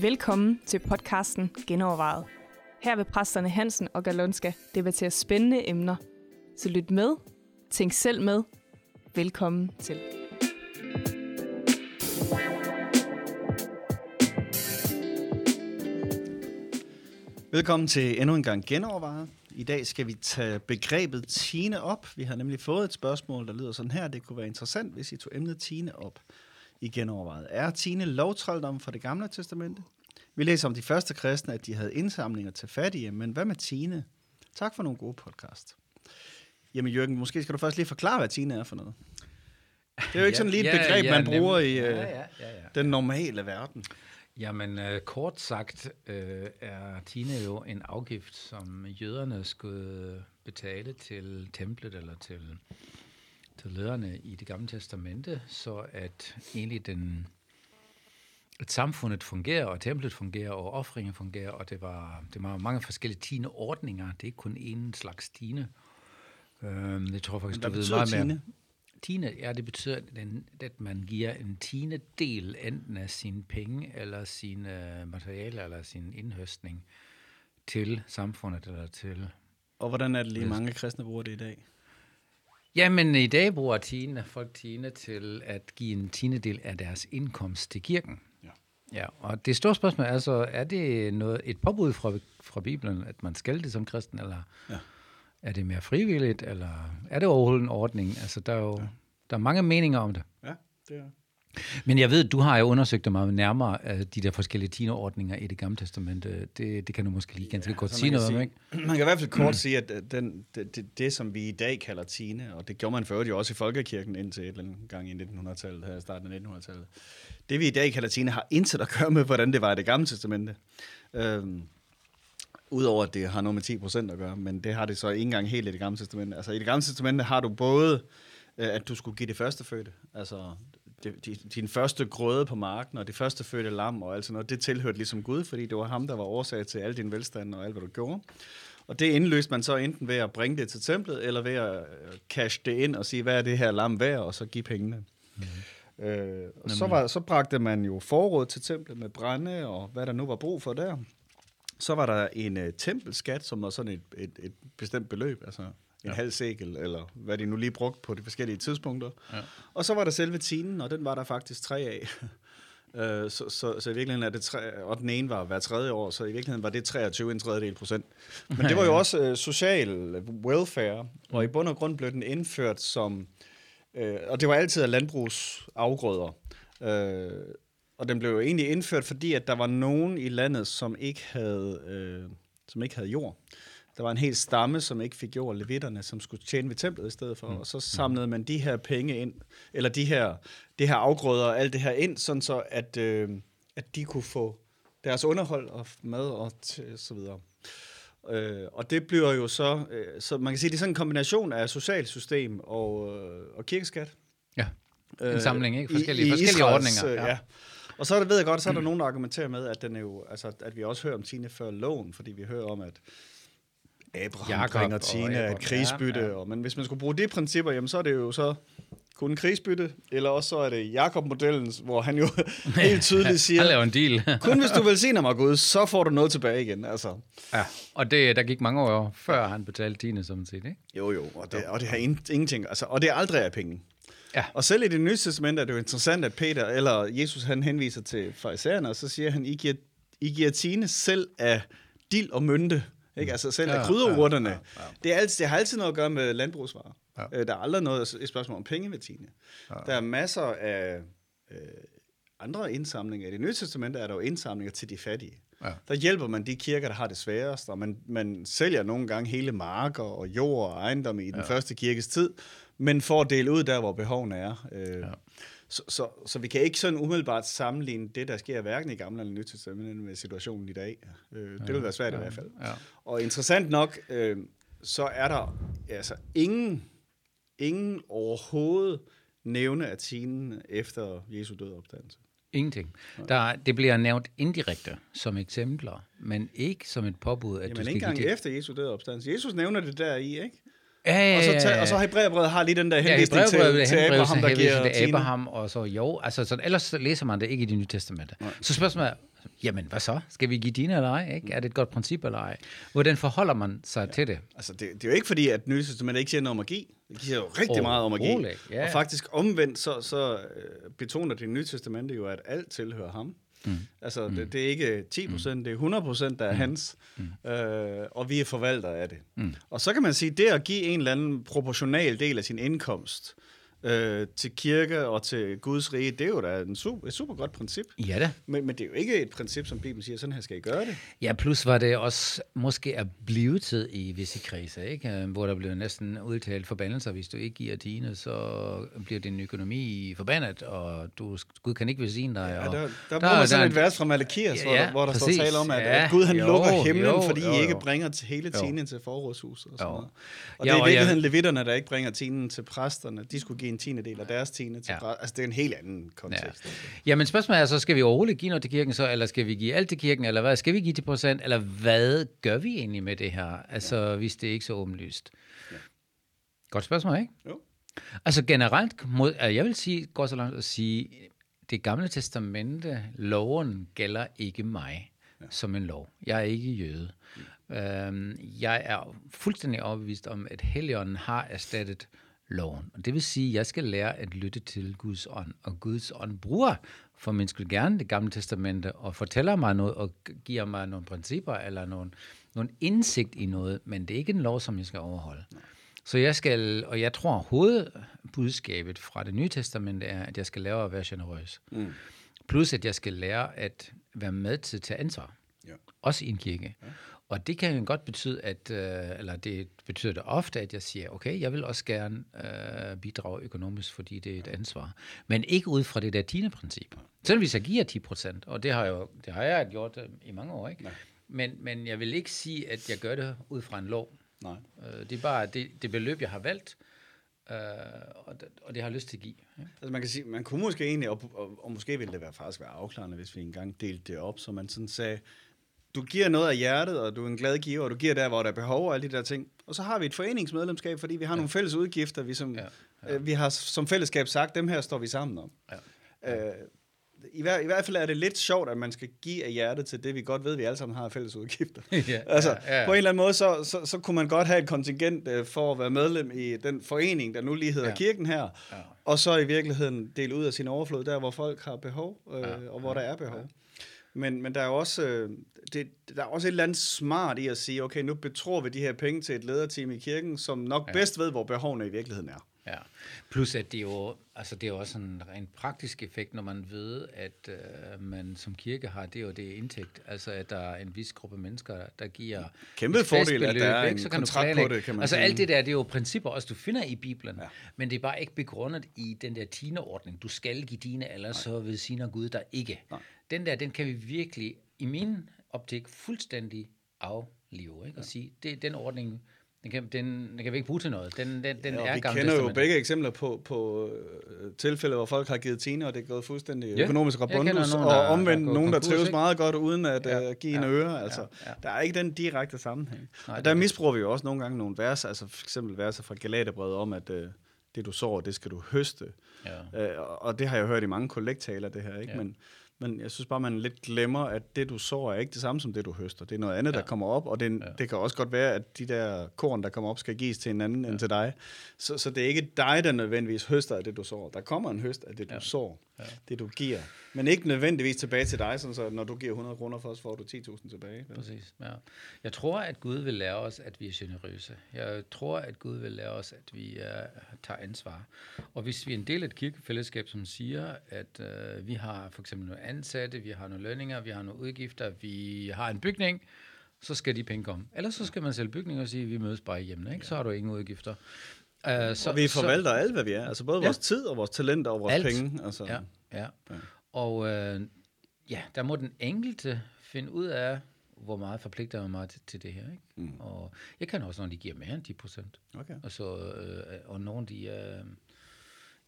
Velkommen til podcasten Genovervejet. Her vil præsterne Hansen og Galonska debattere spændende emner. Så lyt med, tænk selv med. Velkommen til. Velkommen til endnu en gang genovervejet. I dag skal vi tage begrebet Tine op. Vi har nemlig fået et spørgsmål, der lyder sådan her. Det kunne være interessant, hvis I tog emnet Tine op i genovervejet. Er Tine lovtrolddom fra det gamle testamente? Vi læser om de første kristne, at de havde indsamlinger til fattige, men hvad med Tine? Tak for nogle gode podcast. Jamen Jørgen, måske skal du først lige forklare, hvad Tine er for noget. Det er jo ikke Ja, sådan lige et ja, begreb, ja, man bruger nemlig. i øh, Ja, ja, ja, ja. den normale verden. Jamen, øh, kort sagt øh, er Tine jo en afgift, som jøderne skulle betale til templet eller til, til lederne i det gamle testamente, så at egentlig den, at samfundet fungerer, og templet fungerer, og offringen fungerer, og det var, det var mange forskellige Tine-ordninger. Det er ikke kun én slags Tine. Øhm, jeg tror faktisk, Hvad du ved meget mere. Tiende, ja, det betyder, at man giver en tiende del enten af sine penge, eller sine øh, materialer, eller sin indhøstning til samfundet, eller til... Og hvordan er det lige mange kristne bruger det i dag? Jamen, i dag bruger tiende, folk tiende til at give en tiende del af deres indkomst til kirken. Ja. Ja, og det store spørgsmål er så, er det noget, et påbud fra, fra Bibelen, at man skal det som kristen, eller Ja. Er det mere frivilligt, eller er det overhovedet en ordning? Altså, der er jo ja. der er mange meninger om det. Ja, det er Men jeg ved, du har jo undersøgt dig meget nærmere af de der forskellige tinoordninger i det gamle testamente. Det, det kan du måske lige ganske ja, kort så sige noget kan om, ikke? sige- Man kan i hvert fald kort sige, at øh, den, det, det, det, som vi i dag kalder Tine, og det gjorde man for øvrigt jo også i Folkekirken indtil et eller andet gang i 1900-tallet, her i starten af 1900-tallet. Det vi i dag kalder Tine, har intet at gøre med, hvordan det var i det gamle testamente. Øhm, Udover at det har noget med 10 procent at gøre, men det har det så ikke engang helt i det gamle testamente. Altså i det gamle testamente har du både, øh, at du skulle give det første fødte, altså det, di- din første grøde på marken, og det første fødte lam og alt sådan noget, det tilhørte ligesom Gud, fordi det var ham, der var årsag til al din velstand og alt, hvad du gjorde. Og det indløste man så enten ved at bringe det til templet, eller ved at øh, cash det ind og sige, hvad er det her lam værd, og så give pengene. Mm. Øh, og så, var, så bragte man jo forråd til templet med brænde, og hvad der nu var brug for der. Så var der en øh, tempelskat, som var sådan et, et, et bestemt beløb, altså en ja. halv sækel, eller hvad de nu lige brugte på de forskellige tidspunkter. Ja. Og så var der selve tinen, og den var der faktisk tre af. Øh, så, så, så i virkeligheden er det tre, og den ene var hver tredje år, så i virkeligheden var det 23 en tredjedel procent. Men det var jo også øh, social welfare, og i bund og grund blev den indført som, øh, og det var altid af landbrugsafgrøder. Øh, og den blev jo egentlig indført, fordi at der var nogen i landet, som ikke havde, øh, som ikke havde jord. Der var en hel stamme, som ikke fik jord, levitterne, som skulle tjene ved templet i stedet for. Og så samlede man de her penge ind, eller de her, det her afgrøder og alt det her ind, sådan så at, øh, at de kunne få deres underhold og mad og så videre. Øh, og det bliver jo så, øh, så man kan sige, det er sådan en kombination af socialt system og, øh, og kirkeskat. Ja, en Øh, samling, ikke? i- Forskellige, i forskellige Israels, ordninger. øh, Ja. Og så er der, ved jeg godt, så er der nogen, der argumenterer med, at, den er jo, altså, at vi også hører om Tine før loven, fordi vi hører om, at Abraham Jakob bringer Tine af krigsbytte. ja, ja. Og, men hvis man skulle bruge de principper, jamen, så er det jo så kun en krigsbytte, eller også så er det Jakob-modellen, hvor han jo helt tydeligt siger, Han laver en deal. kun hvis du velsigner mig, Gud, så får du noget tilbage igen. Altså, ja. Og det, der gik mange år før han betalte Tine, som set, ikke? jo, jo, og det, og det har in- ingenting, altså, og det er aldrig af penge. Ja. Og selv i det nye testament er det jo interessant, at Peter, eller Jesus, han henviser til farisæerne, og så siger han, I giver, I giver tine selv af dild og mynte. Ikke? Altså selv Ja, af krydderurterne. ja, ja, ja. Det, er altid, det har altid noget at gøre med landbrugsvarer. Ja. Øh, Der er aldrig noget et spørgsmål om penge ved tine. Der er masser af øh, andre indsamlinger. I det nye testamente er der jo indsamlinger til de fattige. Ja. Der hjælper man de kirker, der har det sværest, og man, man sælger nogle gange hele marker og jord og ejendomme i den ja. første kirkes tid, men for at dele ud der, hvor behovene er. Øh, ja. så, så, så vi kan ikke sådan umiddelbart sammenligne det, der sker hverken i gamle eller nye testamente med situationen i dag. Øh, det vil være svært ja. i hvert fald. Ja. Og interessant nok, øh, så er der altså ingen, ingen overhovedet nævne af tinen efter Jesu død og opstandelse. Ingenting. Der, det bliver nævnt indirekte som eksempler, men ikke som et påbud, at Jamen du ikke skal give engang det. efter Jesu død opstandelse. Jesus nævner det der i, ikke? Ja, ja, Og så, ja, ja. og så Hebræerbrevet har lige den der Ja, henvisning til, Hebræerbrevet til henviser Abraham, der giver til. Abraham, og så jo, altså sådan, ellers så læser man det ikke i det nye testamente. Så spørgsmålet er, jamen hvad så? Skal vi give dine eller ej? Ikke? Er det et godt princip eller ej? Hvordan forholder man sig ja. til det? Altså, det, det er jo ikke fordi, at Nye Testament ikke siger noget om magi. Det siger jo rigtig meget om magi. Ikke, ja. Og faktisk omvendt, så, så øh, betoner det Nye Testamente jo, at alt tilhører ham. Mm. Altså, det, det er ikke 10 procent, det er 100 procent, der er hans. Mm. Øh, og vi er forvaltere af det. Mm. Og så kan man sige, det at give en eller anden proportional del af sin indkomst øh, til kirke og til Guds rige, det er jo da en super, et super godt princip. Ja da. Men, men det er jo ikke et princip, som Bibelen siger, sådan her skal I gøre det. Ja, plus var det også måske er blevet til i visse kriser, ikke? Øh, hvor der blev næsten udtalt forbandelser. Hvis du ikke giver dine, så bliver din økonomi forbandet, og du, Gud kan ikke velsigne dig. Ja, der, der, der bruger man sådan er et vers fra Malakias, Ja, hvor, ja, der, hvor der præcis. står tale om, at, Ja, at Gud han jo, lukker himlen, jo, fordi jo, I ikke jo. bringer til hele Jo. tienden til forrådshuset og sådan Jo. noget. Og Ja, det er i virkeligheden levitterne, der ikke bringer tienden til præsterne. De skulle give en tiende del af deres tiende til Ja. Altså, det er en helt anden kontekst. Ja. Jamen spørgsmålet er så, skal vi overhovedet give noget til kirken så, eller skal vi give alt til kirken, eller hvad? Skal vi give til procent, eller hvad gør vi egentlig med det her? Altså, ja. hvis det er ikke så åbenlyst. Ja. Godt spørgsmål, ikke? Jo. Altså generelt, mod, altså, jeg vil sige, gå så langt at sige, det gamle testamente, loven gælder ikke mig ja. som en lov. Jeg er ikke jøde. Mm. Øhm, jeg er fuldstændig overbevist om, at Helligånden har erstattet loven. Og det vil sige, at jeg skal lære at lytte til Guds ånd. Og Guds ånd bruger for min skyld gerne det gamle testamente og fortæller mig noget og giver mig nogle principper eller nogle, nogle indsigt i noget, men det er ikke en lov, som jeg skal overholde. Nej. Så jeg skal, og jeg tror hovedbudskabet fra det nye testamente er, at jeg skal lære at være generøs. Mm. Plus at jeg skal lære at være med til at tage ansvar. Ja. Også i en kirke. Ja. Og det kan jo godt betyde, at, øh, eller det betyder det ofte, at jeg siger, okay, jeg vil også gerne øh, bidrage økonomisk, fordi det er et ansvar. Men ikke ud fra det der tiende princip. Selv hvis jeg giver 10 procent, og det har, jeg jo, det har jeg gjort øh, i mange år, ikke? Men, men jeg vil ikke sige, at jeg gør det ud fra en lov. Nej. Øh, det er bare det, det beløb, jeg har valgt, øh, og, det, og det har jeg lyst til at give. Ikke? Altså man kan sige, man kunne måske egentlig, og, og, og måske ville det være faktisk være afklarende, hvis vi engang delte det op, så man sådan sagde, du giver noget af hjertet, og du er en glad giver, og du giver der, hvor der er behov og alle de der ting. Og så har vi et foreningsmedlemskab, fordi vi har ja. nogle fælles udgifter, vi, som, ja. Ja. Øh, vi har som fællesskab sagt, dem her står vi sammen om. Ja. Øh, i, hver, I hvert fald er det lidt sjovt, at man skal give af hjertet til det, vi godt ved, vi alle sammen har fælles udgifter. ja, altså, ja, ja. på en eller anden måde, så, så, så kunne man godt have et kontingent øh, for at være medlem i den forening, der nu lige hedder ja. kirken her, ja. og så i virkeligheden dele ud af sin overflod der, hvor folk har behov, øh, ja. og hvor ja. der er behov. Ja. Men, men der er jo også, øh, det, der er også et eller andet smart i at sige, okay, nu betror vi de her penge til et lederteam i kirken, som nok ja. bedst ved, hvor behovene i virkeligheden er. Ja, plus at det jo, altså det er jo også en rent praktisk effekt, når man ved, at øh, man som kirke har, det jo det indtægt, altså at der er en vis gruppe mennesker, der giver Kæmpe fordel, at der er ikke? en Så kan du kontrakt på det, kan man Altså sige. alt det der, det er jo principper også, du finder i Bibelen, Ja. men det er bare ikke begrundet i den der tineordning. Du skal give dine, ellers så vil sige Gud der ikke. Nej. Den der, den kan vi virkelig, i min optik, fuldstændig aflive, ikke? Og sige, det er den ordning, den kan, den, den kan vi ikke bruge til noget. Den, den, den Ja, er vi Gamle kender jo begge eksempler på, på øh, tilfælde, hvor folk har givet tine, og det er gået fuldstændig Ja, økonomisk rabundus, nogen, og der- der omvendt er gået nogen, der trives ikke? meget godt uden at Ja, ja, give en ja, øre. Altså, ja, ja. Der er ikke den direkte sammenhæng. Nej, og der er misbruger vi jo også nogle gange nogle vers, altså for eksempel verser fra Galaterbrevet om, at øh, det du sår, det skal du høste. Ja. Og- og det har jeg hørt i mange kollektaler, det her, ikke? Ja. Men, men jeg synes bare, man lidt glemmer, at det, du sår, er ikke det samme som det, du høster. Det er noget andet, ja. der kommer op, og det, ja. det kan også godt være, at de der korn, der kommer op, skal gives til en anden ja. end til dig. Så, så det er ikke dig, der nødvendigvis høster af det, du sår. Der kommer en høst af det, du ja. sår, ja. det, du giver. Men ikke nødvendigvis tilbage til dig, sådan så når du giver 100 kroner for os, får du 10.000 tilbage. vel? Præcis, ja. Jeg tror, at Gud vil lære os, at vi er generøse. Jeg tror, at Gud vil lære os, at vi uh, tager ansvar. Og hvis vi er en del af et kirkefællesskab, som siger, at uh, vi har for eksempel nogle ansatte, vi har nogle lønninger, vi har nogle udgifter, vi har en bygning, så skal de penge komme. Ellers så skal man sælge bygning og sige, at vi mødes bare hjemme, ikke? så har du ingen udgifter. Uh, så, Og vi forvalter alt, hvad vi er. Altså både Ja. vores tid og vores talenter og vores Alt. penge. Altså, Ja, ja. Og øh, ja, der må den enkelte finde ud af, hvor meget forpligter jeg mig til, til det her. Ikke? Mm. Og jeg kan også, når de giver mere end 10 procent. Okay. Og, så, øh, og nogle, de, øh,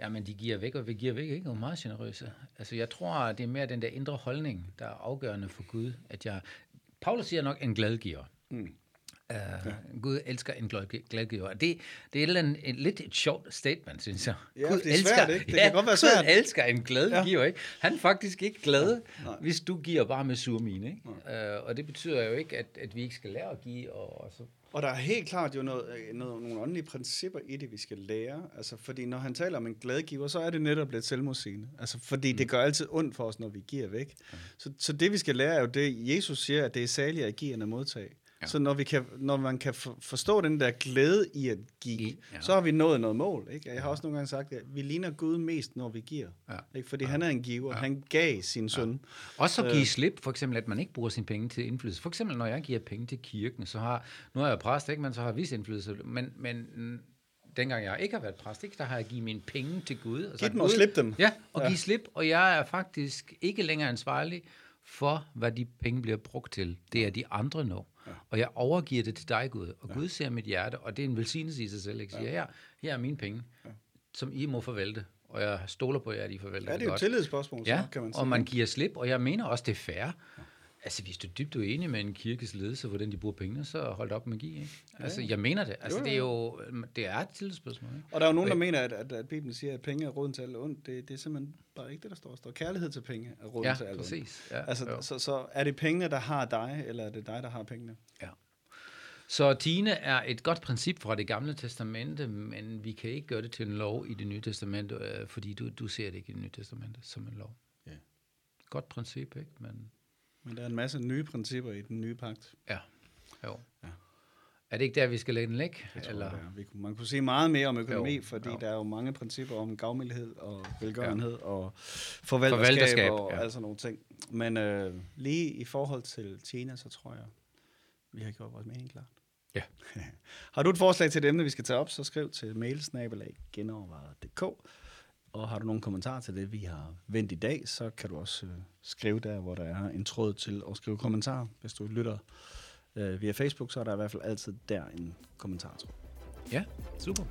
ja, men de giver væk, og vi giver væk, ikke? Og meget generøse. Altså, jeg tror, det er mere den der indre holdning, der er afgørende for Gud, at jeg... Paulus siger nok en glad giver. Mm. Uh, ja. Gud elsker en gladgiver. Det, det er et, eller andet, et, lidt et sjovt statement, synes jeg. Ja, Gud det er svært, ikke? Det kan godt være Gud svært. elsker en gladgiver, ja. ikke? Han er faktisk ikke glad, Ja, nej. hvis du giver bare med sur mine, ikke? Uh, og det betyder jo ikke, at, at vi ikke skal lære at give, og, og så Og der er helt klart jo noget, øh, noget, nogle åndelige principper i det, vi skal lære. Altså, fordi når han taler om en gladgiver, så er det netop lidt selvmodsigende. Altså, fordi mm. det gør altid ondt for os, når vi giver væk. Mm. Så, så det, vi skal lære, er jo det, Jesus siger, at det er særligt at give end at modtage. Ja. Så når, vi kan, når man kan for, forstå den der glæde i at give, ja. ja. så har vi nået noget mål. Ikke? Jeg har også nogle gange sagt, at vi ligner Gud mest, når vi giver. Ja. Ikke? Fordi ja. han er en giver. Ja. Han gav sin søn. Også at give slip, for eksempel, at man ikke bruger sine penge til indflydelse. For eksempel, når jeg giver penge til kirken, så har, nu er jeg præst, ikke, men så har jeg vist indflydelse, men, men dengang jeg ikke har været præst, ikke, der har jeg givet mine penge til Gud. Og Giv dem og slip dem. Ja, og Ja. ja. give slip, og jeg er faktisk ikke længere ansvarlig for, hvad de penge bliver brugt til. Det er de andre nu. Ja. Og jeg overgiver det til dig, Gud. Og ja. Gud ser mit hjerte, og det er en velsignelse i sig selv. Ikke? Siger, her, her er mine penge, ja. som I må forvalte. Og jeg stoler på jer, at I forvalter Ja, det er jo et tillidsspørgsmål, Ja, så, kan man sige. og man giver slip, og jeg mener også, det er fair. Altså, hvis du er dybt uenig med en kirkes ledelse, hvordan de bruger pengene, så hold op med at give, ikke? Altså, jeg mener det. Altså, Jo, jo. det er jo, det er et tillidsspørgsmål, ikke? Og der er jo nogen, der mener, at, at, at Bibelen siger, at penge er råden til alt ondt. Det, det er simpelthen bare ikke det, der står. Der står kærlighed til penge er råden Ja, til alt ondt. præcis. Ja, Altså, jo. så, så er det pengene, der har dig, eller er det dig, der har pengene? Ja. Så Tine er et godt princip fra det gamle testamente, men vi kan ikke gøre det til en lov i det nye testamente, øh, fordi du, du ser det ikke i det nye testamente som en lov. Ja. Godt princip, ikke? Men Men der er en masse nye principper i den nye pagt. ja, jo. Ja. Er det ikke der, vi skal lægge den læg? Tror Eller? det er. Vi, kunne- man kunne sige meget mere om økonomi, Jo, fordi jo. der er jo mange principper om gavmildhed og velgørenhed ja. og forvalterskab, Forvalterskab, og ja. altså nogle ting. Men øh, lige i forhold til Tina, så tror jeg, vi har gjort vores mening klart. Ja. har du et forslag til et emne, vi skal tage op, så skriv til mailsnabelag.genovervejet.dk og har du nogle kommentarer til det, vi har vendt i dag, så kan du også øh, skrive der, hvor der er en tråd til at skrive kommentarer. Hvis du lytter øh, via Facebook, så er der i hvert fald altid der en kommentar. Ja, super.